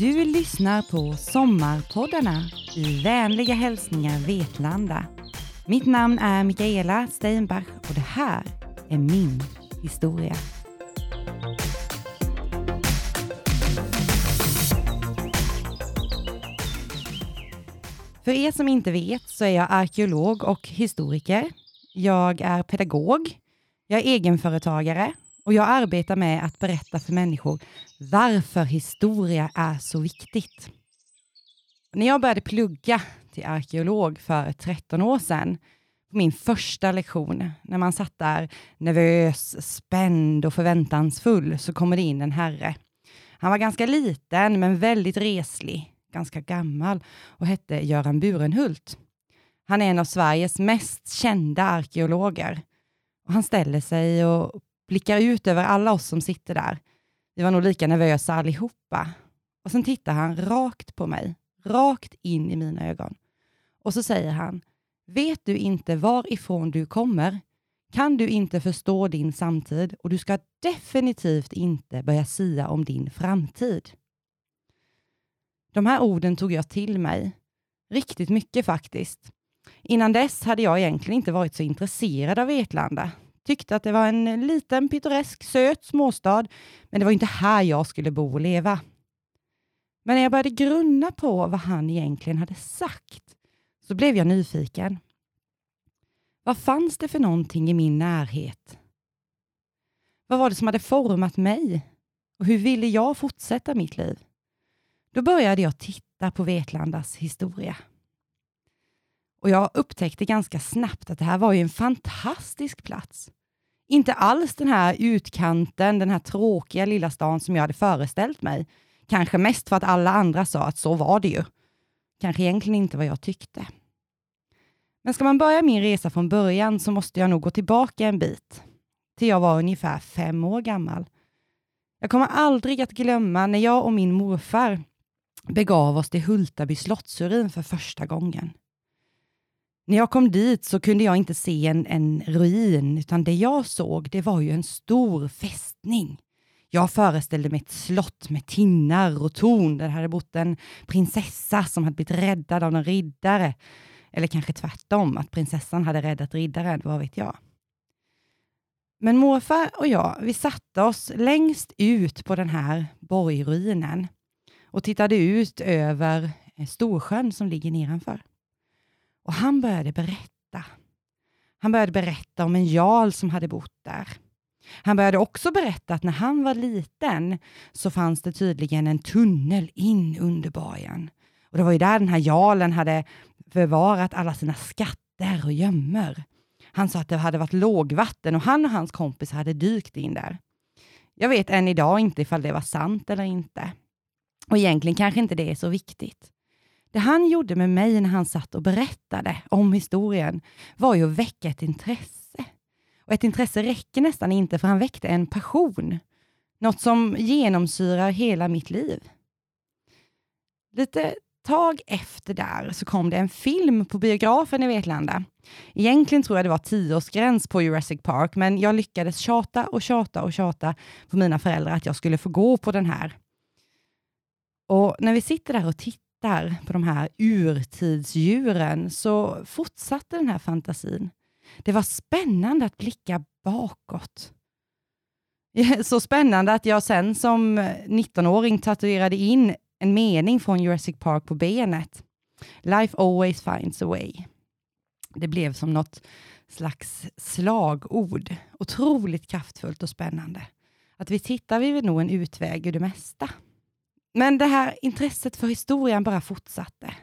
Du lyssnar på Sommarpoddarna i vänliga hälsningar Vetlanda. Mitt namn är Mikaela Steinbach och det här är min historia. För er som inte vet så är jag arkeolog och historiker. Jag är pedagog, jag är egenföretagare och jag arbetar med att berätta för människor varför historia är så viktigt. När jag började plugga till arkeolog för 13 år sedan, på min första lektion, när man satt där nervös, spänd och förväntansfull, så kommer det in en herre. Han var ganska liten, men väldigt reslig, ganska gammal och hette Göran Burenhult. Han är en av Sveriges mest kända arkeologer. Och han ställer sig och blickar ut över alla oss som sitter där. Vi var nog lika nervösa allihopa. Och sen tittar han rakt på mig, rakt in i mina ögon. Och så säger han, vet du inte varifrån du kommer? Kan du inte förstå din samtid och du ska definitivt inte börja sia om din framtid. De här orden tog jag till mig. Riktigt mycket faktiskt. Innan dess hade jag egentligen inte varit så intresserad av Vetlanda. Tyckte att det var en liten pittoresk, söt småstad, men det var inte här jag skulle bo och leva. Men när jag började grunna på vad han egentligen hade sagt, så blev jag nyfiken. Vad fanns det för någonting i min närhet? Vad var det som hade format mig? Och hur ville jag fortsätta mitt liv? Då började jag titta på Vetlandas historia. Och jag upptäckte ganska snabbt att det här var ju en fantastisk plats. Inte alls den här utkanten, den här tråkiga lilla stan som jag hade föreställt mig. Kanske mest för att alla andra sa att så var det ju. Kanske egentligen inte vad jag tyckte. Men ska man börja min resa från början så måste jag nog gå tillbaka en bit. Till jag var ungefär fem år gammal. Jag kommer aldrig att glömma när jag och min morfar begav oss till Hultaby slottsurin för första gången. När jag kom dit så kunde jag inte se en, en ruin, utan det jag såg det var ju en stor fästning. Jag föreställde mig ett slott med tinnar och torn där det hade bott en prinsessa som hade blivit räddad av en riddare. Eller kanske tvärtom, att prinsessan hade räddat riddaren, vad vet jag. Men morfar och jag, vi satte oss längst ut på den här borgruinen och tittade ut över Storsjön som ligger nedanför. Och han började berätta. Han började berätta om en jarl som hade bott där. Han började också berätta att när han var liten så fanns det tydligen en tunnel in under borgen. Och det var ju där den här jarlen hade förvarat alla sina skatter och gömmer. Han sa att det hade varit lågvatten och han och hans kompis hade dykt in där. Jag vet än idag inte ifall det var sant eller inte. Och egentligen kanske inte det är så viktigt. Det han gjorde med mig när han satt och berättade om historien var ju att väcka ett intresse. Och ett intresse räcker nästan inte för han väckte en passion. Något som genomsyrar hela mitt liv. Lite tag efter där så kom det en film på biografen i Vetlanda. Egentligen tror jag det var tioårsgräns på Jurassic Park, men jag lyckades tjata och tjata och tjata på mina föräldrar att jag skulle få gå på den här. Och när vi sitter där och tittar tittar på de här urtidsdjuren så fortsatte den här fantasin. Det var spännande att blicka bakåt. Så spännande att jag sen som 19-åring tatuerade in en mening från Jurassic Park på benet. Life always finds a way. Det blev som något slags slagord. Otroligt kraftfullt och spännande. Att vi tittar vi nog en utväg ur det mesta. Men det här intresset för historien bara fortsatte.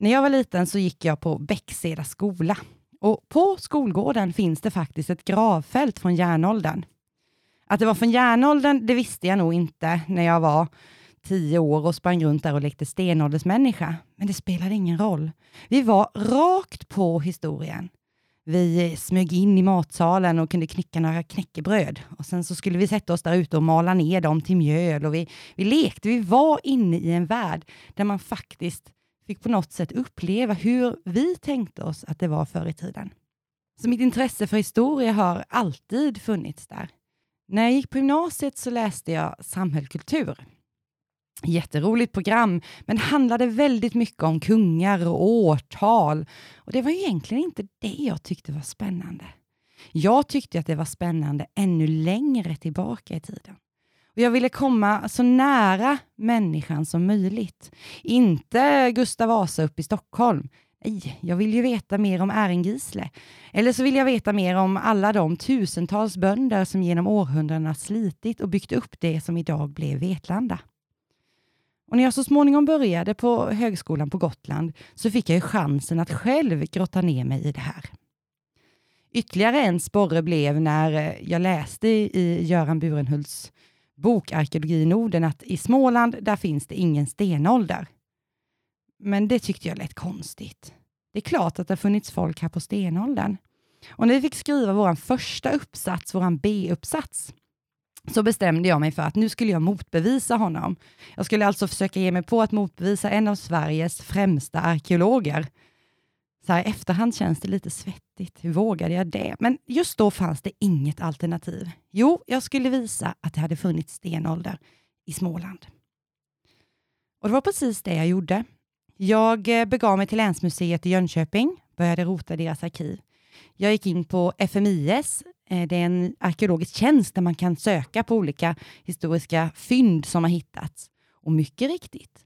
När jag var liten så gick jag på Bäckseda skola och på skolgården finns det faktiskt ett gravfält från järnåldern. Att det var från järnåldern, det visste jag nog inte när jag var tio år och sprang runt där och lekte stenåldersmänniska. Men det spelade ingen roll. Vi var rakt på historien. Vi smög in i matsalen och kunde knycka några knäckebröd. Och sen så skulle vi sätta oss där ute och mala ner dem till mjöl. Och vi, vi lekte. Vi var inne i en värld där man faktiskt fick på något sätt uppleva hur vi tänkte oss att det var förr i tiden. Så mitt intresse för historia har alltid funnits där. När jag gick på gymnasiet så läste jag samhällskultur. Jätteroligt program, men handlade väldigt mycket om kungar och årtal. Och det var egentligen inte det jag tyckte var spännande. Jag tyckte att det var spännande ännu längre tillbaka i tiden. Och jag ville komma så nära människan som möjligt. Inte Gustav Vasa upp i Stockholm. Nej, jag vill ju veta mer om Ärengisle. Eller så vill jag veta mer om alla de tusentals bönder som genom århundradena slitit och byggt upp det som idag blev Vetlanda. Och när jag så småningom började på högskolan på Gotland så fick jag chansen att själv grotta ner mig i det här. Ytterligare en sporre blev när eh, jag läste i Göran Burenhults bok Arkeologi i Norden att i Småland, där finns det ingen stenålder. Men det tyckte jag lät konstigt. Det är klart att det har funnits folk här på stenåldern. Och när vi fick skriva vår första uppsats, vår B-uppsats, så bestämde jag mig för att nu skulle jag motbevisa honom. Jag skulle alltså försöka ge mig på att motbevisa en av Sveriges främsta arkeologer. Så här i efterhand känns det lite svettigt. Hur vågade jag det? Men just då fanns det inget alternativ. Jo, jag skulle visa att det hade funnits stenålder i Småland. Och det var precis det jag gjorde. Jag eh, begav mig till Länsmuseet i Jönköping, började rota deras arkiv. Jag gick in på FMIS, Eh, det är en arkeologisk tjänst där man kan söka på olika historiska fynd som har hittats. Och mycket riktigt,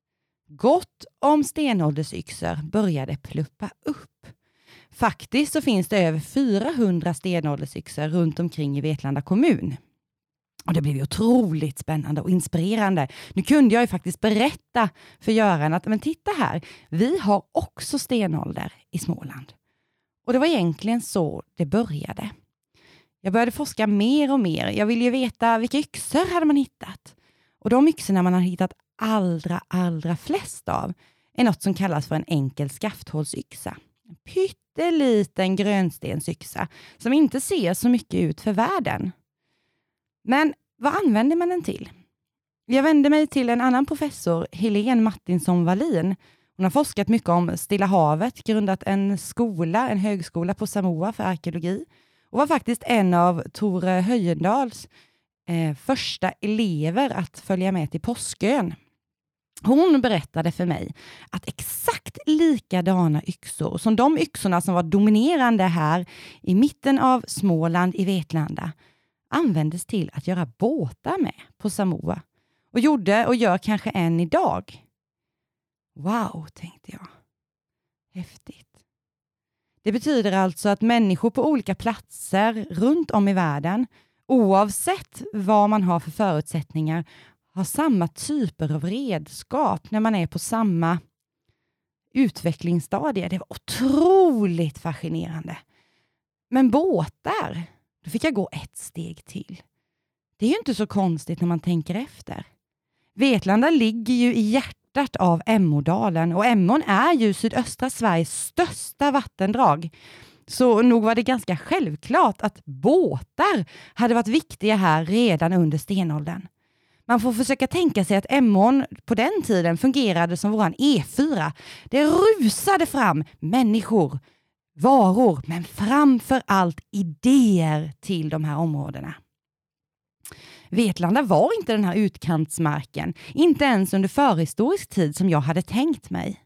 gott om stenåldersyxor började pluppa upp. Faktiskt så finns det över 400 stenåldersyxor runt omkring i Vetlanda kommun. Och Det blev ju otroligt spännande och inspirerande. Nu kunde jag ju faktiskt berätta för Göran att men titta här, vi har också stenålder i Småland. Och det var egentligen så det började. Jag började forska mer och mer. Jag ville ju veta vilka yxor hade man hittat? Och de yxorna man har hittat allra, allra flest av är något som kallas för en enkel skafthålsyxa. En pytteliten grönstensyxa som inte ser så mycket ut för världen. Men vad använder man den till? Jag vände mig till en annan professor, Helene Martinsson Wallin. Hon har forskat mycket om Stilla havet, grundat en skola, en högskola på Samoa för arkeologi och var faktiskt en av Tore Höjendals eh, första elever att följa med till Påskön. Hon berättade för mig att exakt likadana yxor som de yxorna som var dominerande här i mitten av Småland i Vetlanda användes till att göra båtar med på Samoa och gjorde och gör kanske än idag. Wow, tänkte jag. Häftigt. Det betyder alltså att människor på olika platser runt om i världen, oavsett vad man har för förutsättningar, har samma typer av redskap när man är på samma utvecklingsstadie. Det var otroligt fascinerande. Men båtar, då fick jag gå ett steg till. Det är ju inte så konstigt när man tänker efter. Vetlanda ligger ju i hjärtat av Emådalen och Emån är ju sydöstra Sveriges största vattendrag. Så nog var det ganska självklart att båtar hade varit viktiga här redan under stenåldern. Man får försöka tänka sig att Emån på den tiden fungerade som våran E4. Det rusade fram människor, varor, men framför allt idéer till de här områdena. Vetlanda var inte den här utkantsmarken, inte ens under förhistorisk tid som jag hade tänkt mig.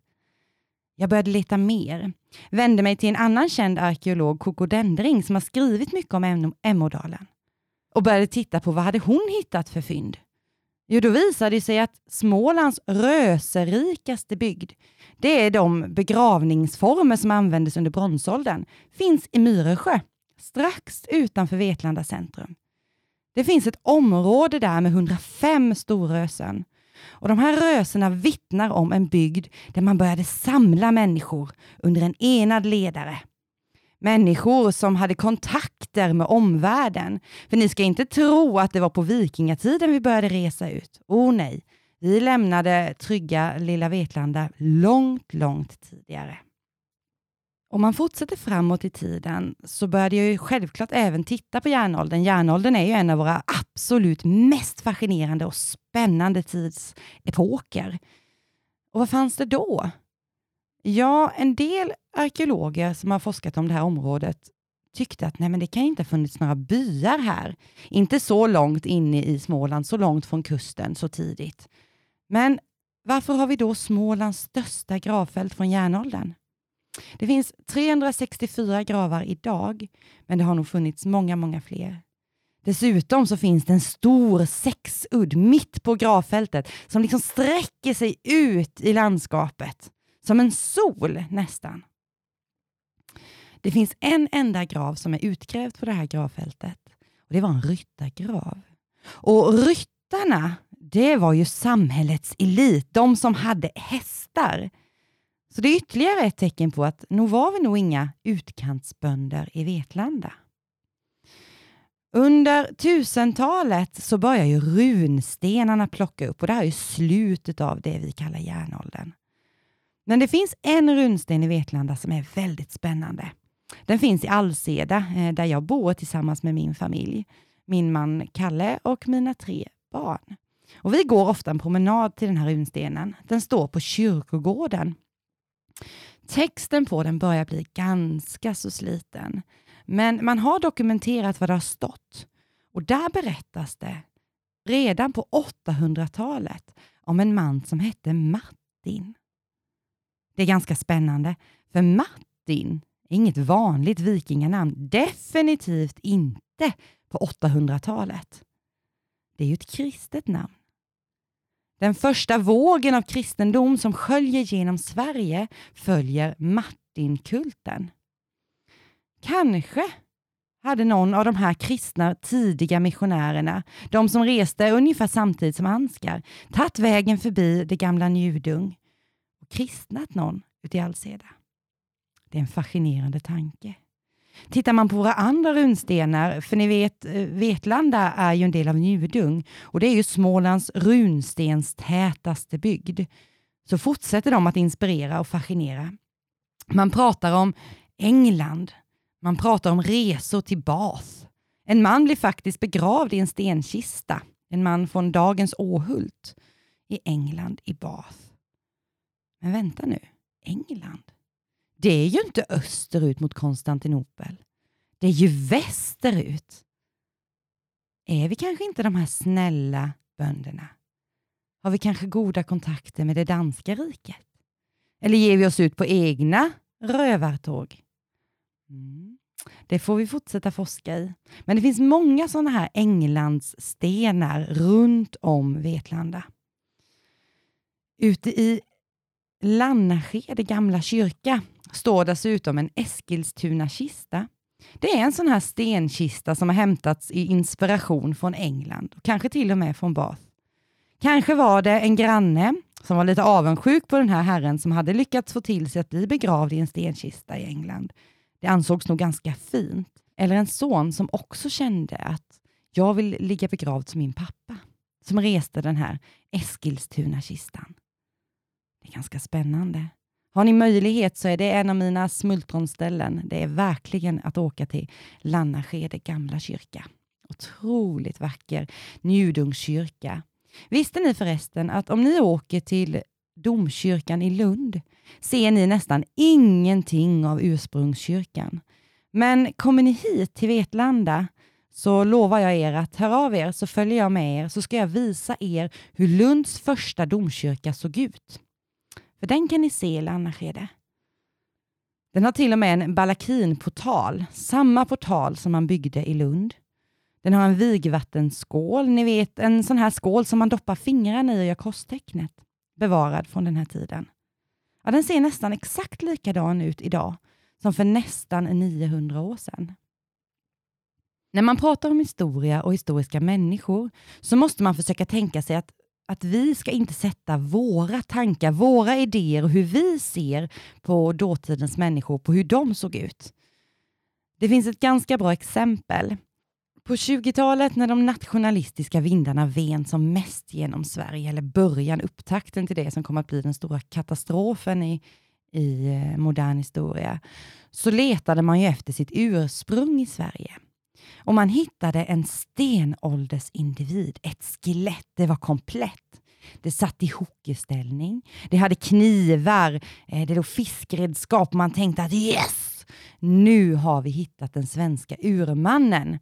Jag började leta mer, vände mig till en annan känd arkeolog, Koko Dendring, som har skrivit mycket om Emådalen och började titta på vad hade hon hittat för fynd. Jo, då visade det sig att Smålands röserikaste bygd, det är de begravningsformer som användes under bronsåldern, finns i Myresjö, strax utanför Vetlanda centrum. Det finns ett område där med 105 storrösen. Och de här rösena vittnar om en bygd där man började samla människor under en enad ledare. Människor som hade kontakter med omvärlden. För ni ska inte tro att det var på vikingatiden vi började resa ut. Oh nej, vi lämnade trygga lilla Vetlanda långt, långt tidigare. Om man fortsätter framåt i tiden så började jag ju självklart även titta på järnåldern. Järnåldern är ju en av våra absolut mest fascinerande och spännande tidsepoker. Och vad fanns det då? Ja, en del arkeologer som har forskat om det här området tyckte att nej, men det kan inte ha funnits några byar här. Inte så långt inne i Småland, så långt från kusten så tidigt. Men varför har vi då Smålands största gravfält från järnåldern? Det finns 364 gravar idag, men det har nog funnits många, många fler. Dessutom så finns det en stor sexudd mitt på gravfältet som liksom sträcker sig ut i landskapet. Som en sol nästan. Det finns en enda grav som är utgrävd på det här gravfältet. Och Det var en ryttargrav. Och ryttarna, det var ju samhällets elit, de som hade hästar. Så det är ytterligare ett tecken på att nog var vi nog inga utkantsbönder i Vetlanda. Under 1000-talet så börjar ju runstenarna plocka upp och det här är slutet av det vi kallar järnåldern. Men det finns en runsten i Vetlanda som är väldigt spännande. Den finns i Alseda eh, där jag bor tillsammans med min familj, min man Kalle och mina tre barn. Och vi går ofta en promenad till den här runstenen. Den står på kyrkogården. Texten på den börjar bli ganska så sliten. Men man har dokumenterat vad det har stått. Och där berättas det redan på 800-talet om en man som hette Martin. Det är ganska spännande, för Martin är inget vanligt vikinganamn. Definitivt inte på 800-talet. Det är ju ett kristet namn. Den första vågen av kristendom som sköljer genom Sverige följer Martinkulten. Kanske hade någon av de här kristna tidiga missionärerna, de som reste ungefär samtidigt som Ansgar, tagit vägen förbi det gamla Njudung och kristnat någon ute i Alseda. Det är en fascinerande tanke. Tittar man på våra andra runstenar, för ni vet, eh, Vetlanda är ju en del av Njudung och det är ju Smålands runstens tätaste bygd, så fortsätter de att inspirera och fascinera. Man pratar om England, man pratar om resor till Bath. En man blir faktiskt begravd i en stenkista, en man från dagens Åhult, i England, i Bath. Men vänta nu, England? Det är ju inte österut mot Konstantinopel. Det är ju västerut. Är vi kanske inte de här snälla bönderna? Har vi kanske goda kontakter med det danska riket? Eller ger vi oss ut på egna rövartåg? Mm. Det får vi fortsätta forska i. Men det finns många sådana här Englandsstenar runt om Vetlanda. Ute i Lannaskede gamla kyrka står dessutom en Eskilstuna-kista. Det är en sån här stenkista som har hämtats i inspiration från England och kanske till och med från Bath. Kanske var det en granne som var lite avundsjuk på den här herren som hade lyckats få till sig att bli begravd i en stenkista i England. Det ansågs nog ganska fint. Eller en son som också kände att jag vill ligga begravd som min pappa, som reste den här Eskilstuna-kistan. Det är ganska spännande. Har ni möjlighet så är det en av mina smultronställen. Det är verkligen att åka till Lannaskede gamla kyrka. Otroligt vacker Njudungskyrka. Visste ni förresten att om ni åker till domkyrkan i Lund ser ni nästan ingenting av ursprungskyrkan. Men kommer ni hit till Vetlanda så lovar jag er att hör av er så följer jag med er så ska jag visa er hur Lunds första domkyrka såg ut. För den kan ni se i Lannaskede. Den har till och med en balakinportal, samma portal som man byggde i Lund. Den har en vigvattenskål, ni vet en sån här skål som man doppar fingrarna i och gör korstecknet, bevarad från den här tiden. Ja, den ser nästan exakt likadan ut idag som för nästan 900 år sedan. När man pratar om historia och historiska människor så måste man försöka tänka sig att att vi ska inte sätta våra tankar, våra idéer och hur vi ser på dåtidens människor, på hur de såg ut. Det finns ett ganska bra exempel. På 20-talet när de nationalistiska vindarna ven som mest genom Sverige, eller början, upptakten till det som kom att bli den stora katastrofen i, i eh, modern historia, så letade man ju efter sitt ursprung i Sverige. Och man hittade en stenåldersindivid, ett skelett. Det var komplett. Det satt i hockeyställning. Det hade knivar, eh, det låg fiskredskap. Man tänkte att yes, nu har vi hittat den svenska urmannen.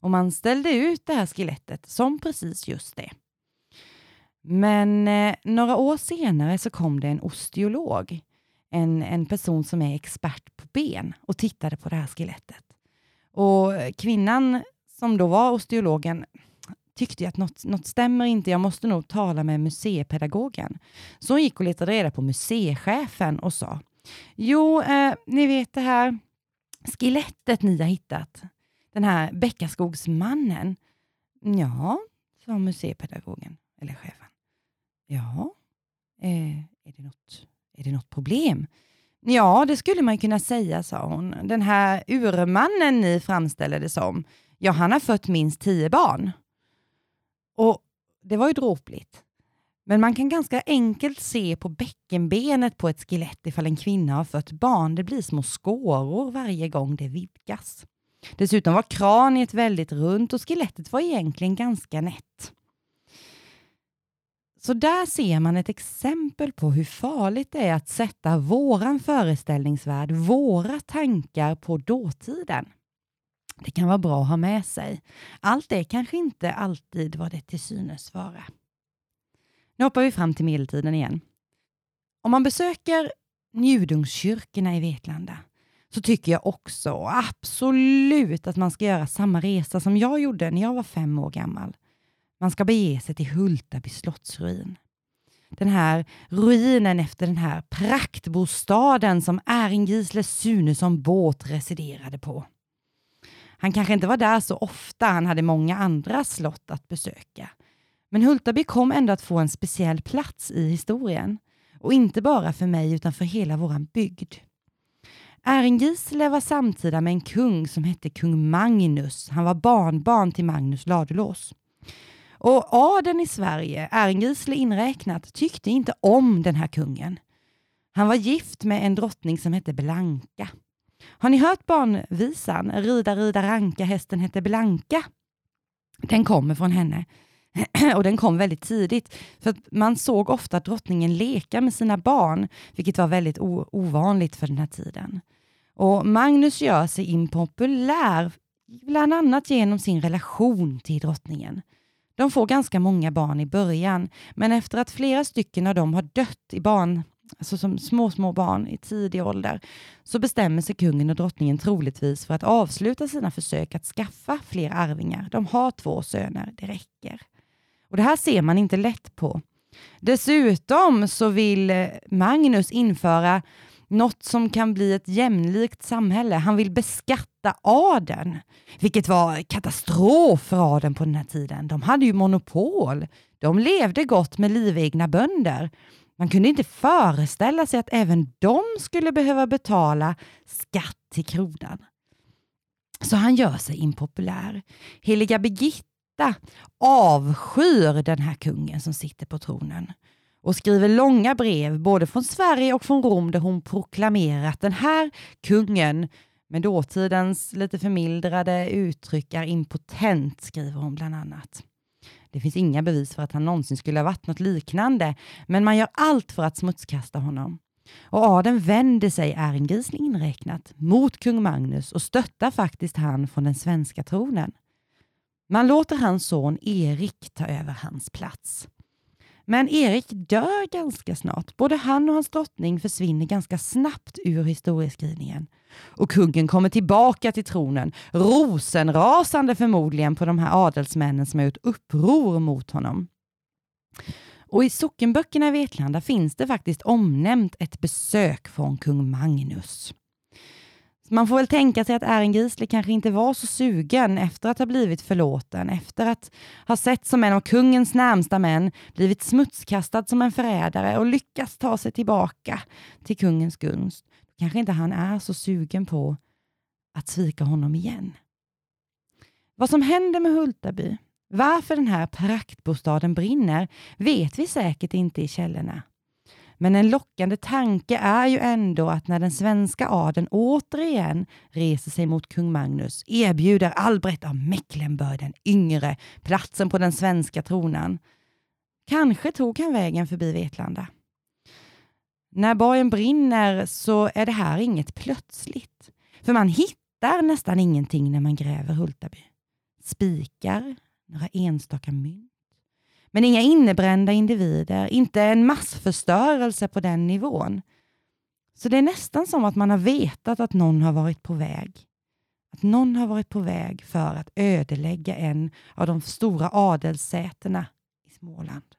Och man ställde ut det här skelettet som precis just det. Men eh, några år senare så kom det en osteolog, en, en person som är expert på ben och tittade på det här skelettet. Och kvinnan som då var osteologen tyckte att något, något stämmer inte, jag måste nog tala med museipedagogen. Så hon gick och letade reda på museichefen och sa, jo, eh, ni vet det här skelettet ni har hittat, den här Bäckaskogsmannen. Ja, sa museipedagogen, eller chefen. Ja, eh, är, det något, är det något problem? Ja, det skulle man kunna säga, sa hon. Den här urmannen ni framställer det som, ja, han har fött minst tio barn. Och det var ju dråpligt. Men man kan ganska enkelt se på bäckenbenet på ett skelett ifall en kvinna har fött barn. Det blir små skåror varje gång det vidgas. Dessutom var kraniet väldigt runt och skelettet var egentligen ganska nätt. Så där ser man ett exempel på hur farligt det är att sätta våran föreställningsvärld, våra tankar på dåtiden. Det kan vara bra att ha med sig. Allt är kanske inte alltid vad det till synes vara. Nu hoppar vi fram till medeltiden igen. Om man besöker Njudungskyrkorna i Vetlanda så tycker jag också absolut att man ska göra samma resa som jag gjorde när jag var fem år gammal. Man ska bege sig till Hultaby slottsruin. Den här ruinen efter den här praktbostaden som Äringisle Sunesson båt residerade på. Han kanske inte var där så ofta, han hade många andra slott att besöka. Men Hultaby kom ändå att få en speciell plats i historien. Och inte bara för mig utan för hela våran bygd. Äringisle var samtida med en kung som hette kung Magnus. Han var barnbarn till Magnus Ladulås. Och adeln i Sverige, Äringisle inräknat, tyckte inte om den här kungen. Han var gift med en drottning som hette Blanka. Har ni hört barnvisan Rida, rida, ranka, hästen hette Blanka? Den kommer från henne. och den kom väldigt tidigt. För man såg ofta drottningen leka med sina barn, vilket var väldigt ovanligt för den här tiden. Och Magnus gör sig impopulär, bland annat genom sin relation till drottningen. De får ganska många barn i början, men efter att flera stycken av dem har dött i barn, alltså som små, små barn i tidig ålder, så bestämmer sig kungen och drottningen troligtvis för att avsluta sina försök att skaffa fler arvingar. De har två söner, det räcker. Och Det här ser man inte lätt på. Dessutom så vill Magnus införa något som kan bli ett jämlikt samhälle. Han vill beskatta adeln, vilket var katastrof för adeln på den här tiden. De hade ju monopol. De levde gott med livegna bönder. Man kunde inte föreställa sig att även de skulle behöva betala skatt till kronan. Så han gör sig impopulär. Heliga Birgitta avskyr den här kungen som sitter på tronen och skriver långa brev både från Sverige och från Rom där hon proklamerar att den här kungen med dåtidens lite förmildrade uttryck är impotent, skriver hon bland annat. Det finns inga bevis för att han någonsin skulle ha varit något liknande, men man gör allt för att smutskasta honom. Och adeln vänder sig, Ehrengrisen inräknat, mot kung Magnus och stöttar faktiskt han från den svenska tronen. Man låter hans son Erik ta över hans plats. Men Erik dör ganska snart. Både han och hans drottning försvinner ganska snabbt ur historieskrivningen. Och kungen kommer tillbaka till tronen, rosenrasande förmodligen på de här adelsmännen som har gjort uppror mot honom. Och i sockenböckerna i Vetlanda finns det faktiskt omnämnt ett besök från kung Magnus. Man får väl tänka sig att Ärengisle kanske inte var så sugen efter att ha blivit förlåten, efter att ha sett som en av kungens närmsta män, blivit smutskastad som en förrädare och lyckats ta sig tillbaka till kungens gunst. Kanske inte han är så sugen på att svika honom igen. Vad som händer med Hultaby, varför den här praktbostaden brinner, vet vi säkert inte i källorna. Men en lockande tanke är ju ändå att när den svenska adeln återigen reser sig mot kung Magnus erbjuder Albrecht av Mecklenburg den yngre platsen på den svenska tronen. Kanske tog han vägen förbi Vetlanda. När borgen brinner så är det här inget plötsligt. För man hittar nästan ingenting när man gräver Hultaby. Spikar, några enstaka mynt men inga innebrända individer, inte en massförstörelse på den nivån. Så det är nästan som att man har vetat att någon har varit på väg. Att någon har varit på väg för att ödelägga en av de stora adelssätena i Småland.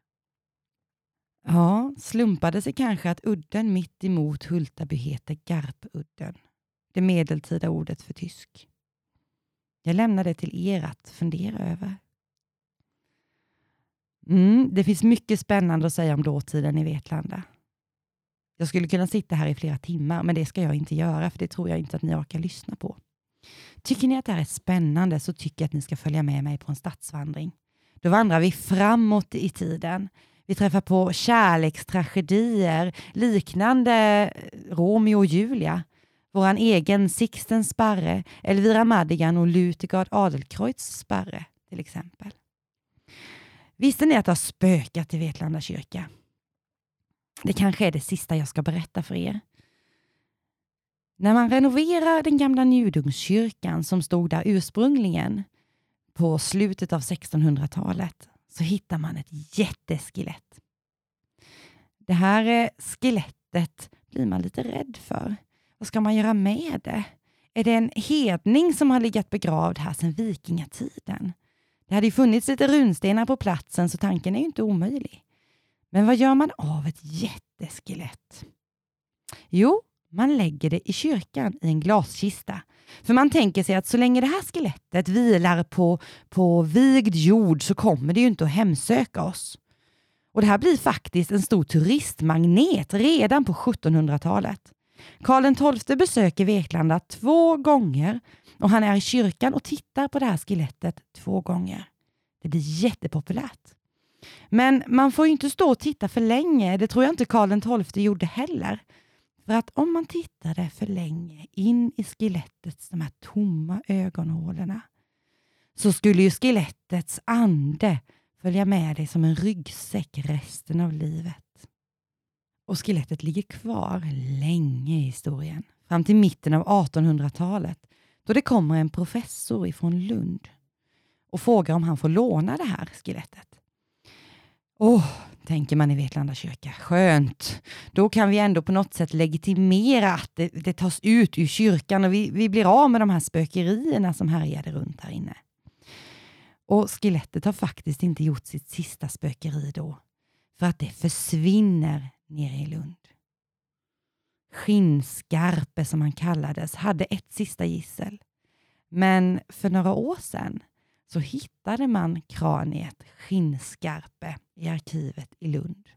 Ja, slumpade sig kanske att udden mitt emot Hultaby heter Garpudden, det medeltida ordet för tysk. Jag lämnar det till er att fundera över. Mm, det finns mycket spännande att säga om dåtiden i Vetlanda. Jag skulle kunna sitta här i flera timmar, men det ska jag inte göra, för det tror jag inte att ni orkar lyssna på. Tycker ni att det här är spännande så tycker jag att ni ska följa med mig på en stadsvandring. Då vandrar vi framåt i tiden. Vi träffar på kärlekstragedier liknande eh, Romeo och Julia, Vår egen Sixten Sparre, Elvira Madigan och Lutegard Adelkreutz Sparre till exempel. Visste ni att det har spökat i Vetlanda kyrka? Det kanske är det sista jag ska berätta för er. När man renoverar den gamla Njudungskyrkan som stod där ursprungligen på slutet av 1600-talet så hittar man ett jätteskelett. Det här eh, skelettet blir man lite rädd för. Vad ska man göra med det? Är det en hedning som har legat begravd här sedan vikingatiden? Det hade ju funnits lite runstenar på platsen så tanken är ju inte omöjlig. Men vad gör man av ett jätteskelett? Jo, man lägger det i kyrkan i en glaskista. För man tänker sig att så länge det här skelettet vilar på, på vigd jord så kommer det ju inte att hemsöka oss. Och Det här blir faktiskt en stor turistmagnet redan på 1700-talet. Karl XII besöker Vetlanda två gånger och han är i kyrkan och tittar på det här skelettet två gånger. Det blir jättepopulärt. Men man får inte stå och titta för länge. Det tror jag inte Karl XII gjorde heller. För att om man tittade för länge in i skelettets de här tomma ögonhålorna så skulle ju skelettets ande följa med dig som en ryggsäck resten av livet. Och skelettet ligger kvar länge i historien, fram till mitten av 1800-talet då det kommer en professor ifrån Lund och frågar om han får låna det här skelettet. Åh, oh, tänker man i Vetlanda kyrka. Skönt. Då kan vi ändå på något sätt legitimera att det, det tas ut ur kyrkan och vi, vi blir av med de här spökerierna som härjade runt här inne. Och skelettet har faktiskt inte gjort sitt sista spökeri då, för att det försvinner nere i Lund. Skinnskarpe som han kallades hade ett sista gissel. Men för några år sedan så hittade man kraniet Skinnskarpe i arkivet i Lund.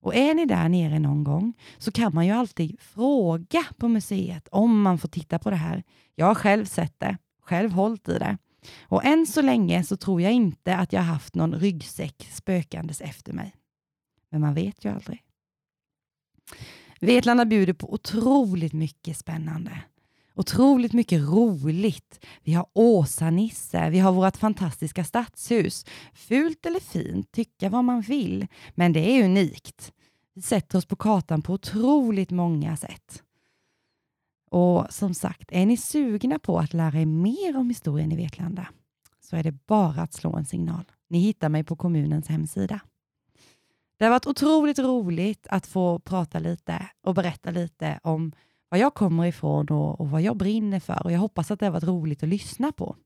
Och är ni där nere någon gång så kan man ju alltid fråga på museet om man får titta på det här. Jag har själv sett det, själv hållit i det. Och än så länge så tror jag inte att jag haft någon ryggsäck spökandes efter mig. Men man vet ju aldrig. Vetlanda bjuder på otroligt mycket spännande otroligt mycket roligt. Vi har Åsa-Nisse, vi har vårt fantastiska stadshus. Fult eller fint, tycka vad man vill, men det är unikt. Vi sätter oss på kartan på otroligt många sätt. Och som sagt, är ni sugna på att lära er mer om historien i Vetlanda så är det bara att slå en signal. Ni hittar mig på kommunens hemsida. Det har varit otroligt roligt att få prata lite och berätta lite om var jag kommer ifrån och, och vad jag brinner för och jag hoppas att det har varit roligt att lyssna på.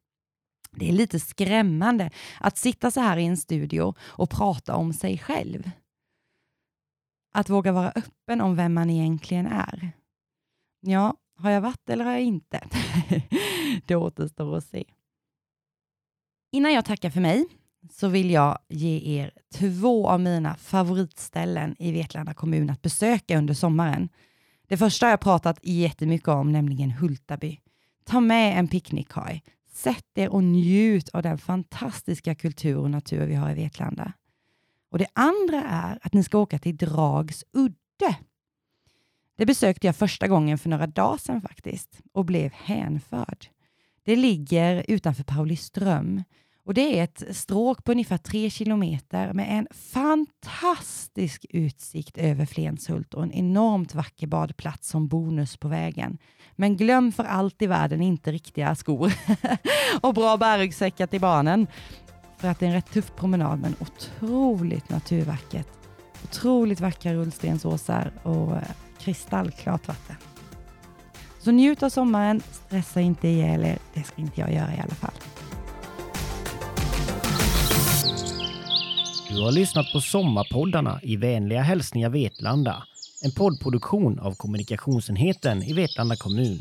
Det är lite skrämmande att sitta så här i en studio och prata om sig själv. Att våga vara öppen om vem man egentligen är. Ja, har jag varit eller har jag inte? det återstår att se. Innan jag tackar för mig så vill jag ge er två av mina favoritställen i Vetlanda kommun att besöka under sommaren. Det första har jag pratat jättemycket om, nämligen Hultaby. Ta med en picknickkorg. Sätt er och njut av den fantastiska kultur och natur vi har i Vetlanda. Och Det andra är att ni ska åka till Drags udde. Det besökte jag första gången för några dagar sedan faktiskt och blev hänförd. Det ligger utanför Pauliström och det är ett stråk på ungefär tre kilometer med en fantastisk utsikt över Flenshult och en enormt vacker badplats som bonus på vägen. Men glöm för allt i världen inte riktiga skor och bra bärryggsäckar till barnen. För att det är en rätt tuff promenad men otroligt naturvackert. Otroligt vackra rullstensåsar och eh, kristallklart vatten. Så njut av sommaren, stressa inte ihjäl er. Det ska inte jag göra i alla fall. Du har lyssnat på Sommarpoddarna i vänliga hälsningar Vetlanda. En poddproduktion av kommunikationsenheten i Vetlanda kommun.